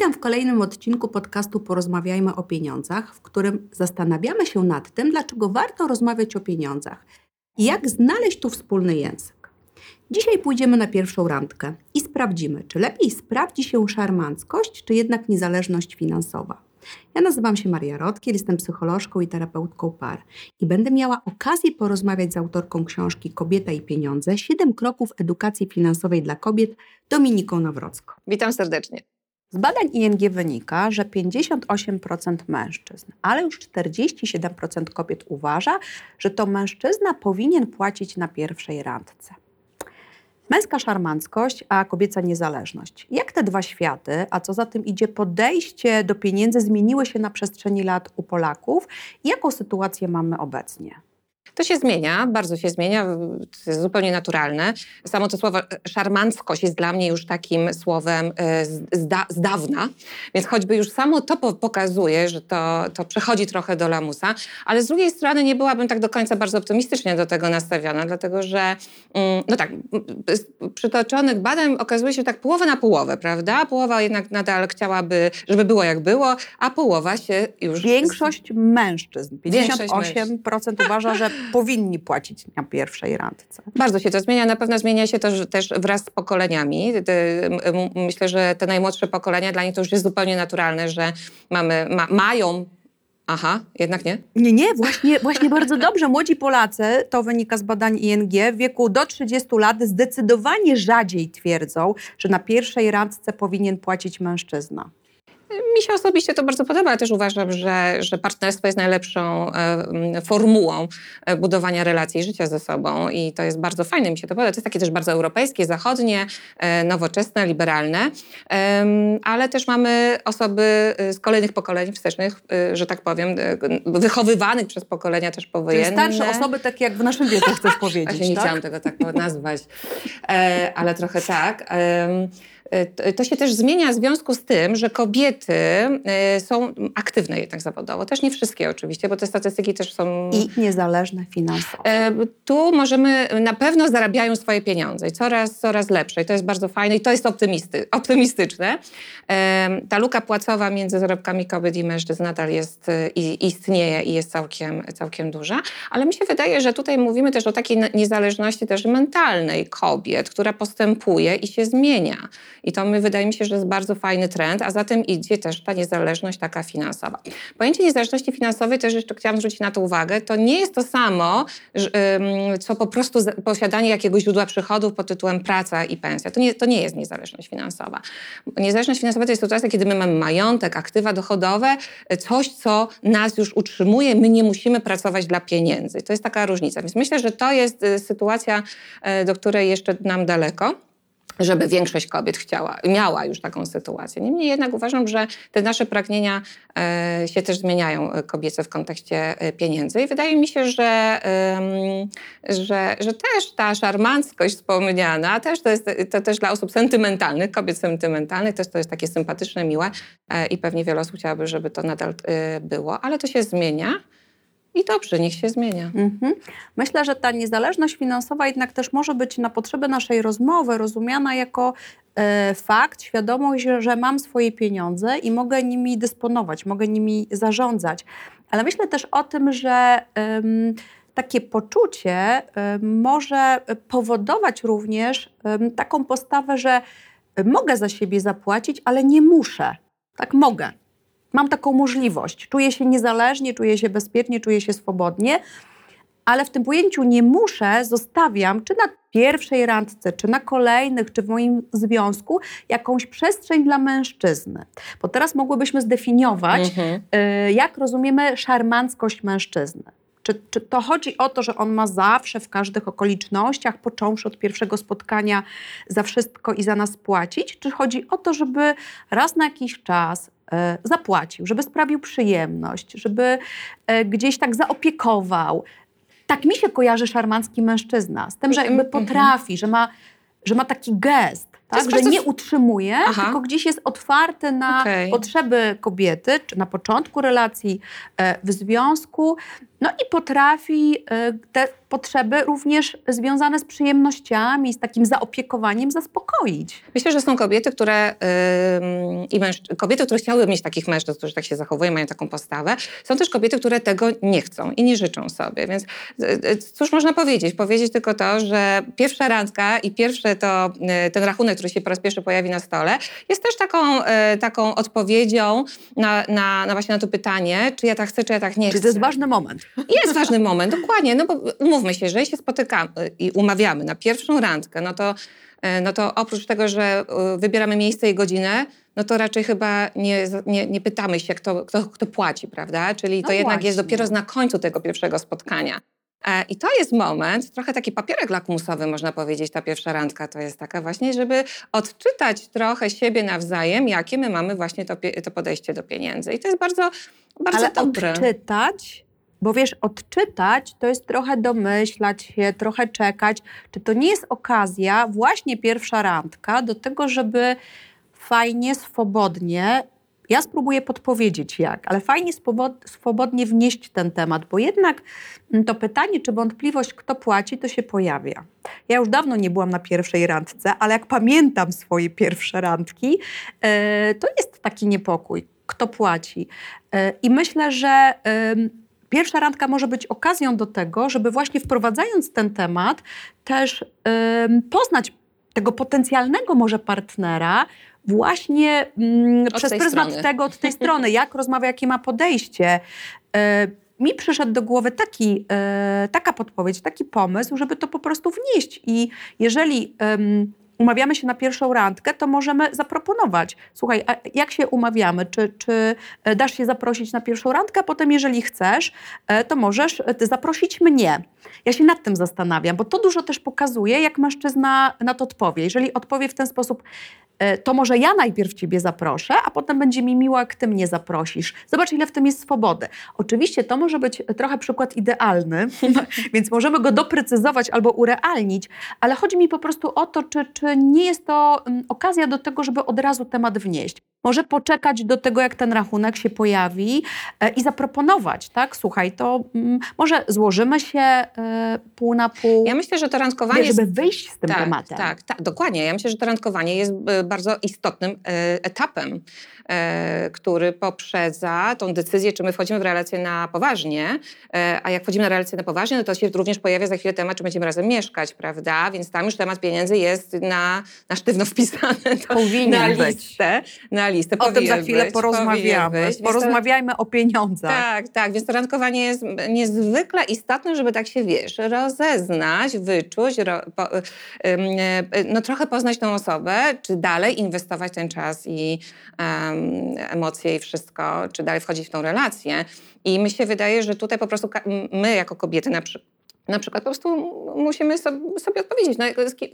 Witam w kolejnym odcinku podcastu Porozmawiajmy o pieniądzach, w którym zastanawiamy się nad tym, dlaczego warto rozmawiać o pieniądzach i jak znaleźć tu wspólny język. Dzisiaj pójdziemy na pierwszą randkę i sprawdzimy, czy lepiej sprawdzi się szarmanckość, czy jednak niezależność finansowa. Ja nazywam się Maria Rotkiel, jestem psycholożką i terapeutką par i będę miała okazję porozmawiać z autorką książki Kobieta i pieniądze: 7 kroków edukacji finansowej dla kobiet Dominiką Nawrocką. Witam serdecznie. Z badań ING wynika, że 58% mężczyzn, ale już 47% kobiet uważa, że to mężczyzna powinien płacić na pierwszej randce. Męska szarmanckość, a kobieca niezależność. Jak te dwa światy, a co za tym idzie podejście do pieniędzy, zmieniły się na przestrzeni lat u Polaków i jaką sytuację mamy obecnie? To się zmienia, bardzo się zmienia, to jest zupełnie naturalne. Samo to słowo szarmanckość jest dla mnie już takim słowem e, z, da, z dawna, więc choćby już samo to pokazuje, że to, to przechodzi trochę do lamusa, ale z drugiej strony nie byłabym tak do końca bardzo optymistycznie do tego nastawiona, dlatego że, mm, no tak, z przytoczonych badań okazuje się tak połowę na połowę, prawda? Połowa jednak nadal chciałaby, żeby było jak było, a połowa się już... Większość mężczyzn, 58% uważa, że powinni płacić na pierwszej randce. Bardzo się to zmienia. Na pewno zmienia się to też wraz z pokoleniami. Myślę, że te najmłodsze pokolenia, dla nich to już jest zupełnie naturalne, że mamy, ma, mają Aha, jednak nie? Nie, nie, właśnie, właśnie bardzo dobrze. Młodzi Polacy, to wynika z badań ING, w wieku do 30 lat zdecydowanie rzadziej twierdzą, że na pierwszej randce powinien płacić mężczyzna. Mi się osobiście to bardzo podoba. Ja też uważam, że, że partnerstwo jest najlepszą e, formułą e, budowania relacji i życia ze sobą i to jest bardzo fajne. Mi się to podoba. To jest takie też bardzo europejskie, zachodnie, e, nowoczesne, liberalne, e, ale też mamy osoby e, z kolejnych pokoleń wstecznych, e, że tak powiem, wychowywanych przez pokolenia też powojenne. Czyli starsze osoby, takie jak w naszym wieku chcesz powiedzieć, Właśnie nie tak? chciałam tego tak nazwać, ale trochę tak. Y, to się też zmienia w związku z tym, że kobiety y, są aktywne jednak zawodowo. Też nie wszystkie oczywiście, bo te statystyki też są... I niezależne finansowo. Y, tu możemy, na pewno zarabiają swoje pieniądze i coraz, coraz lepsze. I to jest bardzo fajne i to jest optymisty, optymistyczne. Ta luka płacowa między zarobkami kobiet i mężczyzn nadal jest i istnieje i jest całkiem, całkiem duża. Ale mi się wydaje, że tutaj mówimy też o takiej niezależności też mentalnej kobiet, która postępuje i się zmienia. I to my, wydaje mi się, że jest bardzo fajny trend, a za tym idzie też ta niezależność taka finansowa. Pojęcie niezależności finansowej, też jeszcze chciałam zwrócić na to uwagę, to nie jest to samo, co po prostu posiadanie jakiegoś źródła przychodów pod tytułem praca i pensja. To nie, to nie jest niezależność finansowa. Niezależność finansowa to jest sytuacja, kiedy my mamy majątek, aktywa dochodowe, coś, co nas już utrzymuje, my nie musimy pracować dla pieniędzy. To jest taka różnica. Więc myślę, że to jest y, sytuacja, y, do której jeszcze nam daleko żeby większość kobiet chciała, miała już taką sytuację. Niemniej jednak uważam, że te nasze pragnienia e, się też zmieniają e, kobiece w kontekście e, pieniędzy i wydaje mi się, że, że, że też ta szarmanckość wspomniana, też to jest to też dla osób sentymentalnych, kobiet sentymentalnych, też to jest takie sympatyczne, miłe i pewnie wiele osób chciałaby, żeby to nadal było, ale to się zmienia. I dobrze, niech się zmienia. Mhm. Myślę, że ta niezależność finansowa jednak też może być na potrzeby naszej rozmowy rozumiana jako e, fakt, świadomość, że mam swoje pieniądze i mogę nimi dysponować, mogę nimi zarządzać. Ale myślę też o tym, że takie poczucie może powodować również taką postawę, że mogę za siebie zapłacić, ale nie muszę. Tak mogę mam taką możliwość. Czuję się niezależnie, czuję się bezpiecznie, czuję się swobodnie, ale w tym pojęciu nie muszę, zostawiam, czy na pierwszej randce, czy na kolejnych, czy w moim związku, jakąś przestrzeń dla mężczyzny. Bo teraz mogłybyśmy zdefiniować, mhm. y, jak rozumiemy szarmanckość mężczyzny. Czy, czy, to chodzi o to, że on ma zawsze, w każdych okolicznościach, począwszy od pierwszego spotkania, za wszystko i za nas płacić? Czy chodzi o to, żeby raz na jakiś czas zapłacił, żeby sprawił przyjemność, żeby e, gdzieś tak zaopiekował. Tak mi się kojarzy szarmancki mężczyzna, z tym, że jakby mhm. potrafi, że ma, że ma taki gest, tak? że nie utrzymuje, Aha. tylko gdzieś jest otwarty na okay. potrzeby kobiety, czy na początku relacji, e, w związku No i potrafi y, te potrzeby również związane z przyjemnościami, z takim zaopiekowaniem zaspokoić. Myślę, że są kobiety, które yy, i mężczy- kobiety, które chciałyby mieć takich mężczyzn, którzy tak się zachowują, mają taką postawę. Są też kobiety, które tego nie chcą i nie życzą sobie. Więc yy, cóż można powiedzieć? Powiedzieć tylko to, że pierwsza randka i pierwsze to ten rachunek, który się po raz pierwszy pojawi na stole, jest też taką, taką odpowiedzią na, na, na właśnie na to pytanie, czy ja tak chcę, czy ja tak nie Czy chcę. to jest ważny moment? Jest ważny moment, dokładnie. No bo umówmy się, jeżeli się spotykamy i umawiamy na pierwszą randkę, no to, e, no to oprócz tego, że e, wybieramy miejsce i godzinę, no to raczej chyba nie, nie, nie pytamy się, kto, kto, kto płaci, prawda? Czyli to No jednak jest dopiero na końcu tego pierwszego spotkania. E, I to jest moment, trochę taki papierek lakmusowy, można powiedzieć, ta pierwsza randka to jest taka właśnie, żeby odczytać trochę siebie nawzajem, jakie my mamy właśnie to, to podejście do pieniędzy. I to jest bardzo, bardzo Ale dobre. odczytać, bo wiesz, odczytać to jest trochę domyślać się, trochę czekać. Czy to nie jest okazja, właśnie pierwsza randka, do tego, żeby fajnie, swobodnie, ja spróbuję podpowiedzieć jak, ale fajnie, swobod- swobodnie wnieść ten temat, bo jednak mm, to pytanie, czy wątpliwość, kto płaci, to się pojawia. Ja już dawno nie byłam na pierwszej randce, ale jak pamiętam swoje pierwsze randki, e, to jest taki niepokój, kto płaci. E, I myślę, że pierwsza randka może być okazją do tego, żeby właśnie wprowadzając ten temat, też poznać tego potencjalnego może partnera właśnie mm, przez pryzmat strony. tego, od tej strony, jak rozmawia, jakie ma podejście. E, mi przyszedł do głowy taki, e, taka podpowiedź, taki pomysł, żeby to po prostu wnieść. I jeżeli umawiamy się na pierwszą randkę, to możemy zaproponować. Słuchaj, jak się umawiamy? Czy, czy e, dasz się zaprosić na pierwszą randkę, a potem, jeżeli chcesz, e, to możesz e, zaprosić mnie. Ja się nad tym zastanawiam, bo to dużo też pokazuje, jak mężczyzna na to odpowie. Jeżeli odpowie w ten sposób, to może ja najpierw ciebie zaproszę, a potem będzie mi miło, jak ty mnie zaprosisz. Zobacz, ile w tym jest swobody. Oczywiście to może być trochę przykład idealny, więc możemy go doprecyzować albo urealnić, ale chodzi mi po prostu o to, czy, czy nie jest to mm, okazja do tego, żeby od razu temat wnieść. Może poczekać do tego, jak ten rachunek się pojawi e, i zaproponować, tak? Słuchaj, to mm, może złożymy się e, pół na pół, Ja myślę, że to randkowanie żeby wyjść z tym tak, tematem. Tak, tak, dokładnie. Ja myślę, że to randkowanie jest e, bardzo istotnym etapem, który poprzedza tą decyzję, czy my wchodzimy w relację na poważnie, a jak wchodzimy na relację na poważnie, no to się również pojawia za chwilę temat, czy będziemy razem mieszkać, prawda? Więc tam już temat pieniędzy jest na, na sztywno wpisany do, Powinien na być. listę. Na listę. O tym za chwilę być, porozmawiamy. być. Porozmawiajmy o pieniądzach. tak, tak, więc to randkowanie jest niezwykle istotne, żeby tak się, wiesz, rozeznać, wyczuć, ro, po, e, no trochę poznać tą osobę, czy dalej inwestować ten czas i em, emocje i wszystko, czy dalej wchodzić w tą relację. I mi się wydaje, że tutaj po prostu my jako kobiety na przykład na przykład po prostu musimy sobie, odpowiedzieć, no,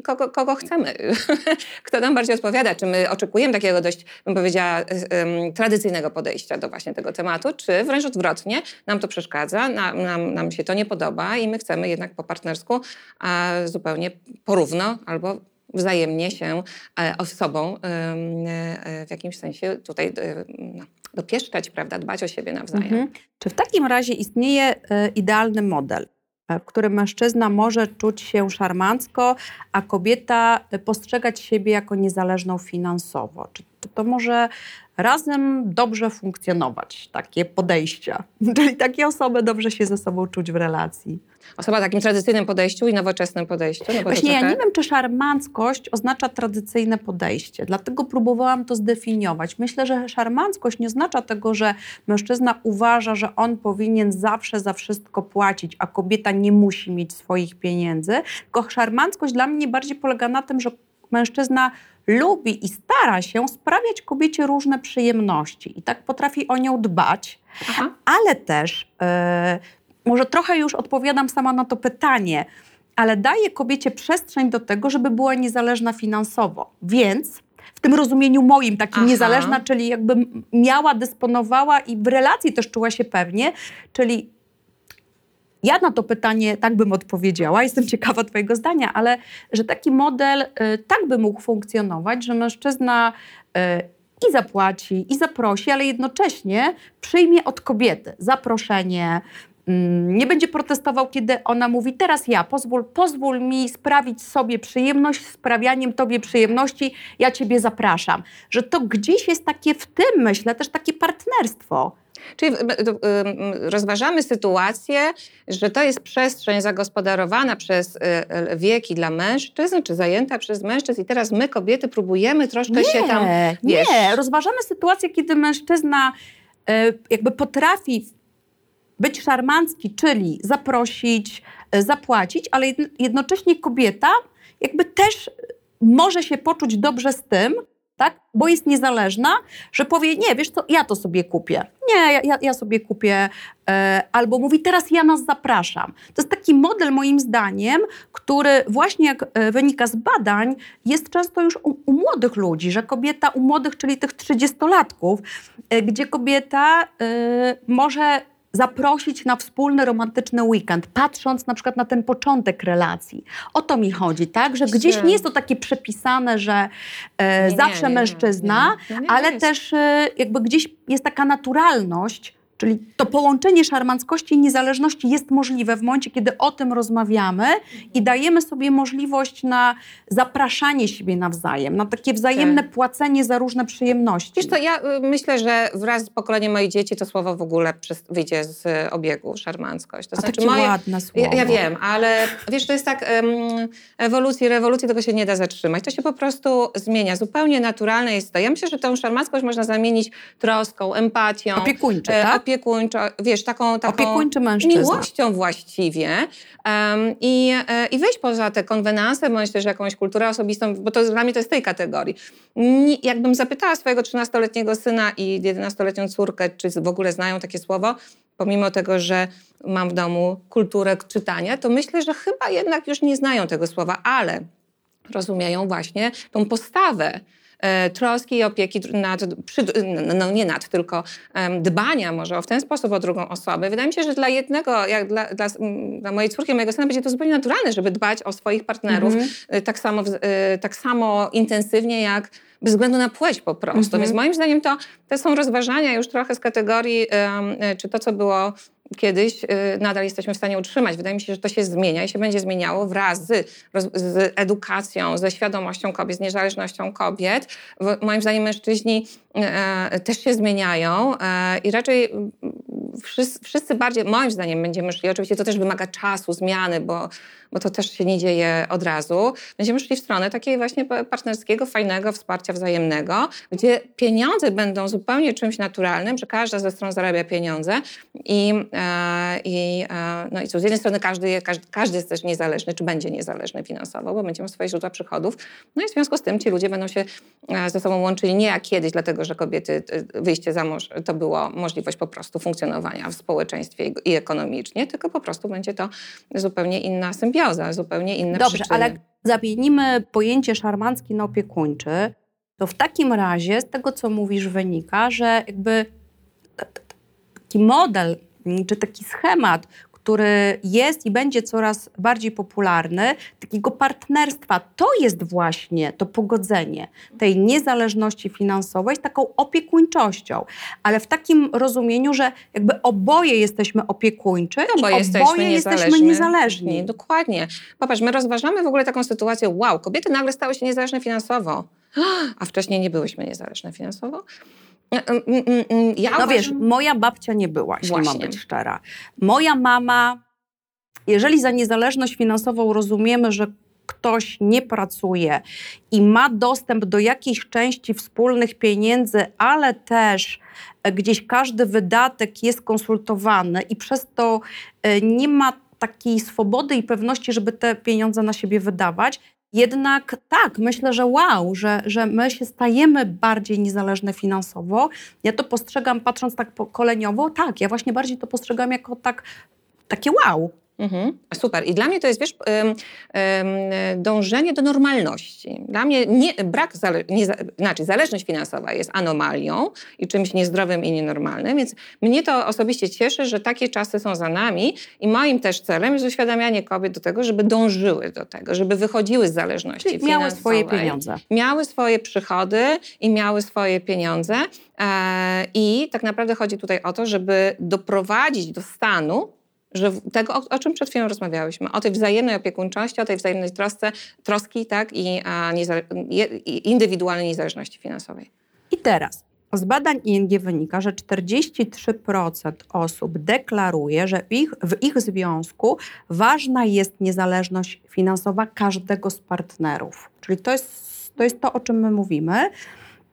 kogo, kogo chcemy, kto nam bardziej odpowiada, czy my oczekujemy takiego dość, bym powiedziała, em, tradycyjnego podejścia do właśnie tego tematu, czy wręcz odwrotnie, nam to przeszkadza, nam, nam, nam się to nie podoba i my chcemy jednak po partnersku a zupełnie porówno albo wzajemnie się e, sobą e, w jakimś sensie tutaj e, no, dopieszczać, prawda, dbać o siebie nawzajem. Mhm. Czy w takim razie istnieje e, idealny model, w którym mężczyzna może czuć się szarmancko, a kobieta e, postrzegać siebie jako niezależną finansowo? Czy to, może razem dobrze funkcjonować, takie podejścia? Czyli takie osoby dobrze się ze sobą czuć w relacji? Osoba o takim tradycyjnym podejściu i nowoczesnym podejściu. No Właśnie ja trochę- nie wiem, czy szarmanckość oznacza tradycyjne podejście, dlatego próbowałam to zdefiniować. Myślę, że szarmanckość nie oznacza tego, że mężczyzna uważa, że on powinien zawsze za wszystko płacić, a kobieta nie musi mieć swoich pieniędzy. Tylko szarmanckość dla mnie bardziej polega na tym, że mężczyzna lubi i stara się sprawiać kobiecie różne przyjemności i tak potrafi o nią dbać, Aha. ale też, e, może trochę już odpowiadam sama na to pytanie, ale daje kobiecie przestrzeń do tego, żeby była niezależna finansowo. Więc w tym rozumieniu moim, takim Aha. niezależna, czyli jakby miała, dysponowała i w relacji też czuła się pewnie, czyli ja na to pytanie tak bym odpowiedziała, jestem ciekawa Twojego zdania, ale że taki model y, tak by mógł funkcjonować, że mężczyzna y, i zapłaci, i zaprosi, ale jednocześnie przyjmie od kobiety zaproszenie, mm, nie będzie protestował, kiedy ona mówi, teraz ja, pozwól, pozwól mi sprawić sobie przyjemność sprawianiem tobie przyjemności, ja ciebie zapraszam. Że to gdzieś jest takie w tym, myślę, też takie partnerstwo. Czyli rozważamy sytuację, że to jest przestrzeń zagospodarowana przez y, y, wieki dla mężczyzn, czy zajęta przez mężczyzn i teraz my, kobiety, próbujemy troszkę nie, się tam... Wiesz, nie, rozważamy sytuację, kiedy mężczyzna y, jakby potrafi być szarmancki, czyli zaprosić, zapłacić, ale jednocześnie kobieta jakby też może się poczuć dobrze z tym, tak? bo jest niezależna, że powie, nie, wiesz co, ja to sobie kupię. Nie, ja, ja sobie kupię. E, albo mówi, teraz ja nas zapraszam. To jest taki model, moim zdaniem, który właśnie jak e, wynika z badań, jest często już u, u młodych ludzi, że kobieta u młodych, czyli tych trzydziestolatków, e, gdzie kobieta może zaprosić na wspólny romantyczny weekend, patrząc na przykład na ten początek relacji. O to mi chodzi, tak? Że gdzieś nie jest to takie przepisane, że e, nie, zawsze nie, nie, mężczyzna, ale też e, jakby gdzieś jest taka naturalność, Czyli to połączenie szarmanckości i niezależności jest możliwe w momencie, kiedy o tym rozmawiamy i dajemy sobie możliwość na zapraszanie siebie nawzajem, na takie wzajemne tak. płacenie za różne przyjemności. Wiesz to ja y, myślę, że wraz z pokoleniem moich dzieci to słowo w ogóle wyjdzie z obiegu, szarmanckość. To A znaczy takie moje, ładne słowo. Ja, ja, wiem, ale wiesz, to jest tak um, ewolucji, rewolucji, tego się nie da zatrzymać. To się po prostu zmienia. Zupełnie naturalne jest to. Ja myślę, że tę szarmanckość można zamienić troską, empatią. Opiekuńczy, e, tak? Opiekuńczo, wiesz, taką, taką miłością właściwie um, i, e, i wyjść poza te konwenanse, bądź też jakąś kulturę osobistą, bo to dla mnie to jest tej kategorii. Nie, jakbym zapytała swojego 13-letniego syna i 11-letnią córkę, czy w ogóle znają takie słowo, pomimo tego, że mam w domu kulturę czytania, to myślę, że chyba jednak już nie znają tego słowa, ale rozumieją właśnie tą postawę troski i opieki nad, no nie nad, tylko dbania może w ten sposób o drugą osobę. Wydaje mi się, że dla jednego, jak dla, dla, dla mojej córki, mojego syna będzie to zupełnie naturalne, żeby dbać o swoich partnerów mm -hmm. tak, samo, e, tak samo intensywnie jak bez względu na płeć po prostu. -hmm. Więc moim zdaniem to, to są rozważania już trochę z kategorii, czy to, co było kiedyś y, nadal jesteśmy w stanie utrzymać. Wydaje mi się, że to się zmienia i się będzie zmieniało wraz z, z edukacją, ze świadomością kobiet, z niezależnością kobiet. Moim zdaniem mężczyźni e, też się zmieniają e, i raczej wszyscy, wszyscy, bardziej, moim zdaniem, będziemy szli, oczywiście to też wymaga czasu, zmiany, bo, bo to też się nie dzieje od razu, będziemy szli w stronę takiego właśnie partnerskiego, fajnego wsparcia wzajemnego, gdzie pieniądze będą zupełnie czymś naturalnym, że każda ze stron zarabia pieniądze i, e, i, e, no i z jednej strony każdy, każdy, każdy jest też niezależny, czy będzie niezależny finansowo, bo będziemy swoje źródła przychodów, no i w związku z tym ci ludzie będą się e, ze sobą łączyli nie jak kiedyś, dlatego że kobiety, wyjście za mąż to było możliwość po prostu funkcjonowania w społeczeństwie i ekonomicznie, tylko po prostu będzie to zupełnie inna symbioza, zupełnie inne Dobrze, przyczyny. ale zamienimy pojęcie szarmancki na opiekuńczy, to w takim razie z tego, co mówisz, wynika, że jakby taki model czy taki schemat, który jest i będzie coraz bardziej popularny, takiego partnerstwa. To jest właśnie to pogodzenie tej niezależności finansowej z taką opiekuńczością, ale w takim rozumieniu, że jakby oboje jesteśmy opiekuńczy bo i jesteśmy oboje niezależni. jesteśmy niezależni. Dokładnie. Popatrz, my rozważamy w ogóle taką sytuację, wow, kobiety nagle stały się niezależne finansowo, a wcześniej nie byłyśmy niezależne finansowo. Mm, mm, mm, ja no uważam... wiesz, moja babcia nie była, jeśli mam być szczera. Moja mama, jeżeli za niezależność finansową rozumiemy, że ktoś nie pracuje i ma dostęp do jakiejś części wspólnych pieniędzy, ale też e, gdzieś każdy wydatek jest konsultowany i przez to e, nie ma takiej swobody i pewności, żeby te pieniądze na siebie wydawać, jednak tak, myślę, że wow, że, że my się stajemy bardziej niezależne finansowo. Ja to postrzegam, patrząc tak pokoleniowo, tak, ja właśnie bardziej to postrzegam jako tak, takie wow. Mhm. Super. I dla mnie to jest, wiesz, dążenie do normalności. Dla mnie nie, brak, zale, nie, znaczy zależność finansowa jest anomalią i czymś niezdrowym i nienormalnym, więc mnie to osobiście cieszy, że takie czasy są za nami i moim też celem jest uświadamianie kobiet do tego, żeby dążyły do tego, żeby wychodziły z zależności Czyli finansowej. miały swoje pieniądze. Miały swoje przychody i miały swoje pieniądze. E, I tak naprawdę chodzi tutaj o to, żeby doprowadzić do stanu, że tego, o, o, czym przed chwilą rozmawiałyśmy, o tej wzajemnej opiekuńczości, o tej wzajemnej trosce, troski tak, i, a, i indywidualnej niezależności finansowej. I teraz z badań ING wynika, że 43% osób deklaruje, że ich, w ich związku ważna jest niezależność finansowa każdego z partnerów. Czyli to jest to, jest to o czym my mówimy.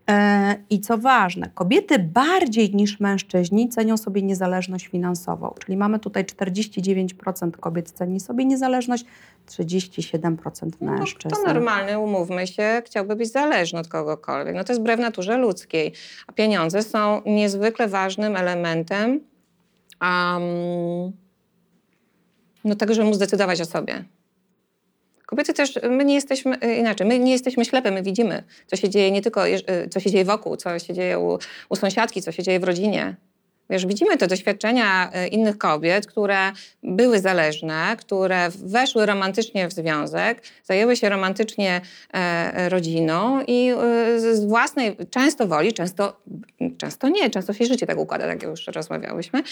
E, I co ważne, kobiety bardziej niż mężczyźni cenią sobie niezależność finansową. Czyli mamy tutaj 49% kobiet ceni sobie niezależność, 37% mężczyzn. No, to normalny, umówmy się, chciałby być zależny od kogokolwiek. No to jest wbrew naturze ludzkiej. A pieniądze są niezwykle ważnym elementem um, no tego, żeby móc decydować o sobie. Kobiety też, my nie jesteśmy, y, inaczej, my nie jesteśmy ślepe, my widzimy, co się dzieje nie tylko, y, co się dzieje wokół, co się dzieje u, u sąsiadki, co się dzieje w rodzinie. Wiesz, widzimy te doświadczenia y, innych kobiet, które były zależne, które weszły romantycznie w związek, zajęły się romantycznie e, rodziną i z własnej, często woli, często, często nie, często się życie tak układa, tak jak już rozmawiałyśmy,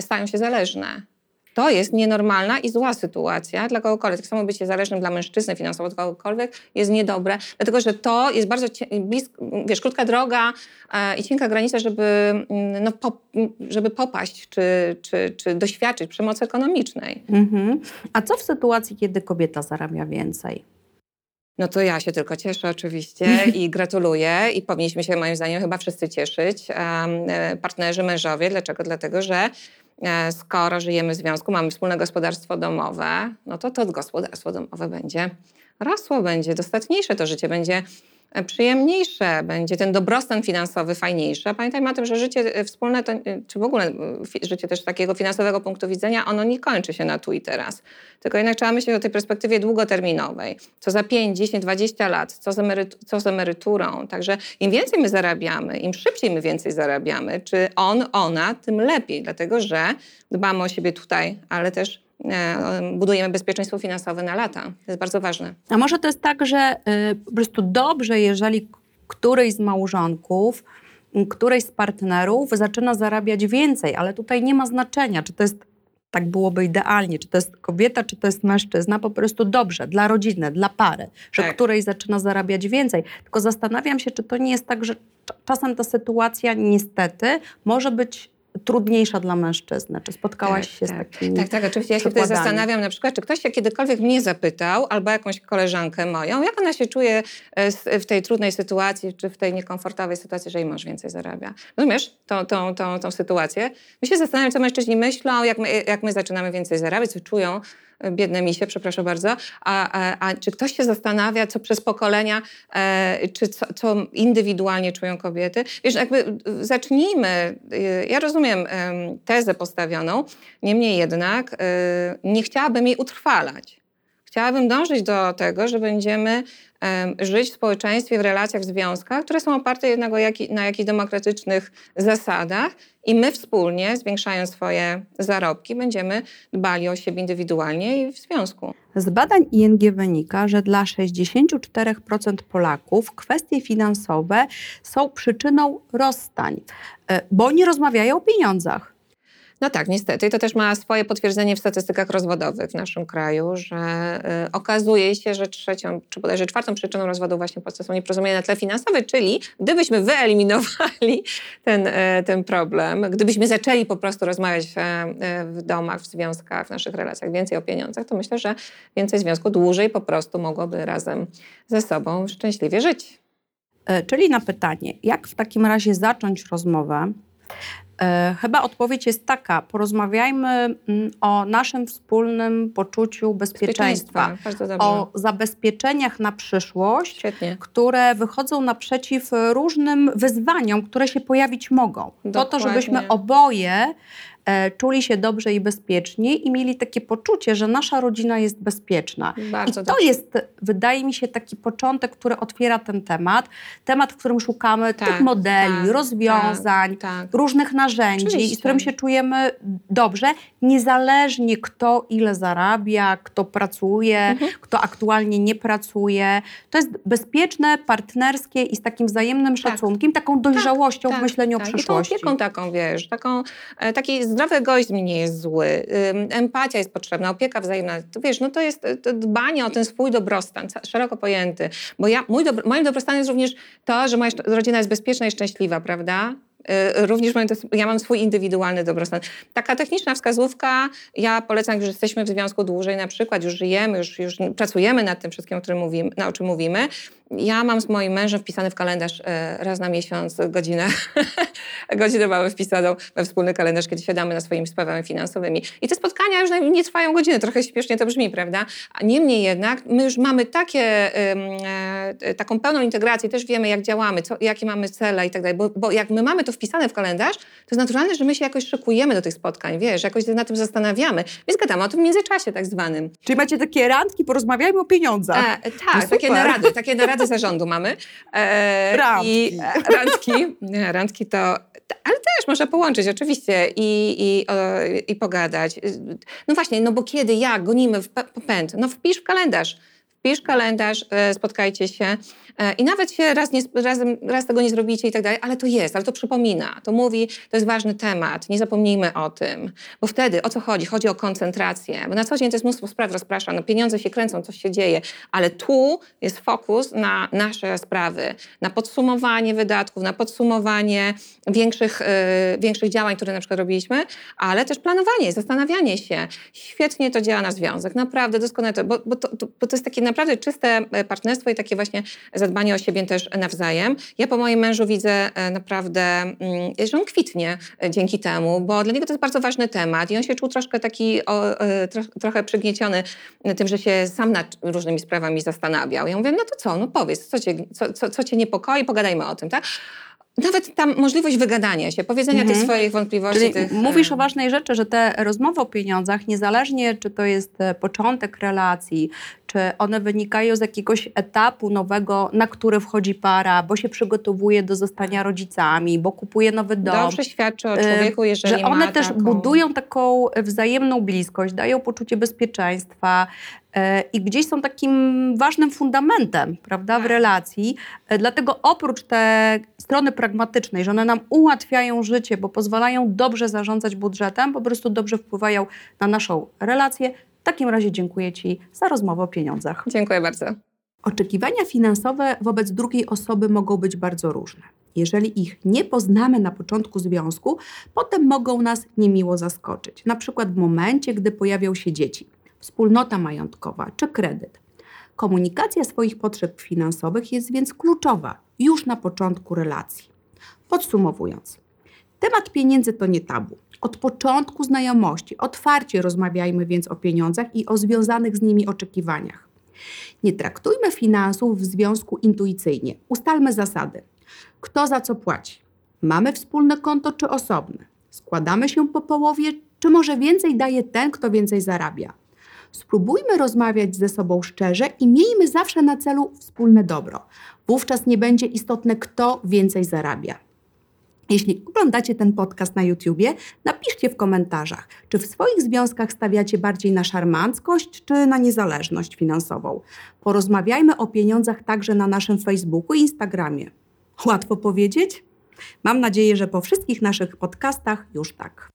stają się zależne. To jest nienormalna i zła sytuacja dla kogokolwiek. Tak samo bycie zależnym dla mężczyzny finansowo od kogokolwiek jest niedobre, dlatego że to jest bardzo blisko, wiesz, krótka droga e, i cienka granica, żeby, mm, no, po, żeby popaść czy, czy, czy doświadczyć przemocy ekonomicznej. Mhm. A co w sytuacji, kiedy kobieta zarabia więcej? No to ja się tylko cieszę oczywiście i gratuluję i powinniśmy się moim zdaniem chyba wszyscy cieszyć. E, partnerzy, mężowie. Dlaczego? Dlatego, że skoro żyjemy w związku, mamy wspólne gospodarstwo domowe, no to to gospodarstwo domowe będzie rosło, będzie dostatniejsze, to życie będzie E, przyjemniejsze, będzie ten dobrostan finansowy fajniejszy. Pamiętajmy o tym, że życie e, wspólne, to, e, czy w ogóle życie też takiego finansowego punktu widzenia, ono nie kończy się na tu i teraz. Tylko jednak trzeba myśleć o tej perspektywie długoterminowej. Co za 5, 10, 20 lat, co z, co z emeryturą. Także im więcej my zarabiamy, im szybciej my więcej zarabiamy, czy on, ona, tym lepiej, dlatego że dbamy o siebie tutaj, ale też E, budujemy bezpieczeństwo finansowe na lata. To jest bardzo ważne. A może to jest tak, że y, po prostu dobrze, jeżeli któryś z małżonków, któryś z partnerów zaczyna zarabiać więcej, ale tutaj nie ma znaczenia, czy to jest tak byłoby idealnie, czy to jest kobieta, czy to jest mężczyzna, po prostu dobrze, dla rodziny, dla pary, że tak. której zaczyna zarabiać więcej. Tylko zastanawiam się, czy to nie jest tak, że czasem ta sytuacja niestety może być trudniejsza dla mężczyzny? Czy spotkałaś tak, się tak. z takimi Tak, tak, oczywiście. Ja się tutaj zastanawiam na przykład, czy ktoś się kiedykolwiek mnie zapytał, albo jakąś koleżankę moją, jak ona się czuje e, w tej trudnej sytuacji, czy w tej niekomfortowej sytuacji, że jej mąż więcej zarabia. Rozumiesz tą, tą, tą, tą sytuację? My się zastanawiam, co mężczyźni myślą, jak my, jak my zaczynamy więcej zarabiać, co czują biedne misie, przepraszam bardzo, a, a, a, czy ktoś się zastanawia, co przez pokolenia, e, czy co, co, indywidualnie czują kobiety? Wiesz, jakby zacznijmy, e, ja rozumiem tezę postawioną, niemniej jednak e, nie chciałabym jej utrwalać. Chciałabym dążyć do tego, że będziemy żyć w społeczeństwie, w relacjach, w związkach, które są oparte jednak na jakichś demokratycznych zasadach i my wspólnie, zwiększając swoje zarobki, będziemy dbali o siebie indywidualnie i w związku. Z badań ING wynika, że dla 64% Polaków kwestie finansowe są przyczyną rozstań, e, bo nie rozmawiają o pieniądzach. No tak, niestety. I to też ma swoje potwierdzenie w statystykach rozwodowych w naszym kraju, że y, okazuje się, że trzecią, czy bodajże czwartą przyczyną rozwodu właśnie są nieporozumienia na tle finansowym, czyli gdybyśmy wyeliminowali ten, y, ten problem, gdybyśmy zaczęli po prostu rozmawiać w, y, w domach, w związkach, w naszych relacjach więcej o pieniądzach, to myślę, że więcej związków dłużej po prostu mogłoby razem ze sobą szczęśliwie żyć. E, czyli na pytanie, jak w takim razie zacząć rozmowę chyba odpowiedź jest taka: porozmawiajmy mm, o naszym wspólnym poczuciu bezpieczeństwa, bezpieczeństwa o zabezpieczeniach na przyszłość, Świetnie. które wychodzą naprzeciw różnym wyzwaniom, które się pojawić mogą. Dokładnie. Po to, żebyśmy oboje E, czuli się dobrze i bezpiecznie i mieli takie poczucie, że nasza rodzina jest bezpieczna. Bardzo I to dobrze. jest, wydaje mi się, taki początek, który otwiera ten temat. Temat, w którym szukamy tak, tych modeli, tak, rozwiązań, tak, tak. różnych narzędzi, Oczywiście. z którym się czujemy dobrze, niezależnie kto ile zarabia, kto pracuje, mhm. kto aktualnie nie pracuje. To jest bezpieczne, partnerskie i z takim wzajemnym tak. szacunkiem, taką dojrzałością w myśleniu o przyszłości. I tą opieką taką, wiesz, taką, e, takiej zdrowy egoizm nie jest zły, empatia jest potrzebna, opieka wzajemna. To wiesz, no to jest to dbanie o ten swój dobrostan, szeroko pojęty. Bo ja, mój dobro, moim dobrostanem jest również to, że moja rodzina jest bezpieczna i szczęśliwa, prawda? Y, również mam, ja mam swój indywidualny dobrostan. Taka techniczna wskazówka, ja polecam, już jesteśmy w związku dłużej, na przykład już żyjemy, już, już pracujemy nad tym wszystkim, o, którym mówimy, o czym mówimy, ja mam z moim mężem wpisany w kalendarz e, raz na miesiąc godzinę. godzinę mamy wpisaną we wspólny kalendarz, kiedy siadamy na swoimi sprawami finansowymi. I te spotkania już nie trwają godziny, trochę śpiesznie to brzmi, prawda? Niemniej jednak my już mamy takie, e, taką pełną integrację, też wiemy jak działamy, co, jakie mamy cele i tak dalej, bo jak my mamy to wpisane w kalendarz, to jest naturalne, że my się jakoś szykujemy do tych spotkań, wiesz, jakoś się na tym zastanawiamy. Więc gadamy o tym międzyczasie tak zwanym. Czyli macie takie randki, porozmawiajmy o pieniądzach. E, tak, no takie narady, takie narady Rady Zarządu mamy. E, randki. I, randki. Nie, randki to... Ale też można połączyć oczywiście i, i, i pogadać. No właśnie, no bo kiedy, jak, gonimy w pęd? No wpisz w kalendarz. Wpisz kalendarz, e, spotkajcie się e, i nawet się raz, nie, razem, raz tego nie zrobicie i tak dalej, ale to jest, ale to przypomina, to mówi, to jest ważny temat, nie zapomnijmy o tym, bo wtedy o co chodzi? Chodzi o koncentrację, bo na co dzień to jest mnóstwo spraw rozprasza, no pieniądze się kręcą, coś się dzieje, ale tu jest fokus na nasze sprawy, na podsumowanie wydatków, na podsumowanie większych, yy, większych działań, które na przykład robiliśmy, ale też planowanie, zastanawianie się. Świetnie to działa na związek, naprawdę doskonale, to, bo, bo, to, bo to jest takie naprawdę czyste e, partnerstwo i takie właśnie zadbanie o siebie też nawzajem. Ja po moim mężu widzę e, naprawdę, mm, że on kwitnie e, dzięki temu, bo dla niego to jest bardzo ważny temat i on się czuł troszkę taki o, tro, trochę przygnieciony tym, że się sam nad różnymi sprawami zastanawiał. Ja mówię, no to co, no powiedz, co cię, co, co, co cię niepokoi, pogadajmy o tym, tak? nawet tam możliwość wygadania się, powiedzenia mhm. tych swoich wątpliwości. Czyli tych... Mówisz o ważnej rzeczy, że te rozmowy o pieniądzach, niezależnie czy to jest początek relacji, czy one wynikają z jakiegoś etapu nowego, na który wchodzi para, bo się przygotowuje do zostania rodzicami, bo kupuje nowy dom. Dobrze świadczy o człowieku, jeżeli Że one też taką... budują taką wzajemną bliskość, dają poczucie bezpieczeństwa e, i gdzieś są takim ważnym fundamentem, prawda, w tak. relacji. E, dlatego oprócz tej strony pragmatycznej, że one nam ułatwiają życie, bo pozwalają dobrze zarządzać budżetem, po prostu dobrze wpływają na naszą relację, takim razie dziękuję Ci za rozmowę o pieniądzach. Dziękuję bardzo. Oczekiwania finansowe wobec drugiej osoby mogą być bardzo różne. Jeżeli ich nie poznamy na początku związku, potem mogą nas niemiło zaskoczyć. Na przykład w momencie, gdy pojawią się dzieci, wspólnota majątkowa czy kredyt. Komunikacja swoich potrzeb finansowych jest więc kluczowa już na początku relacji. Podsumowując, temat pieniędzy to nie tabu. Od początku znajomości otwarcie rozmawiajmy więc o pieniądzach i o związanych z nimi oczekiwaniach. Nie traktujmy finansów w związku intuicyjnie. Ustalmy zasady. Kto za co płaci? Mamy wspólne konto czy osobne? Składamy się po połowie, czy może więcej daje ten, kto więcej zarabia? Spróbujmy rozmawiać ze sobą szczerze i miejmy zawsze na celu wspólne dobro. Wówczas nie będzie istotne, kto więcej zarabia. Jeśli oglądacie ten podcast na YouTubie, napiszcie w komentarzach, czy w swoich związkach stawiacie bardziej na szarmanckość, czy na niezależność finansową. Porozmawiajmy o pieniądzach także na naszym Facebooku i Instagramie. Łatwo powiedzieć? Mam nadzieję, że po wszystkich naszych podcastach już tak.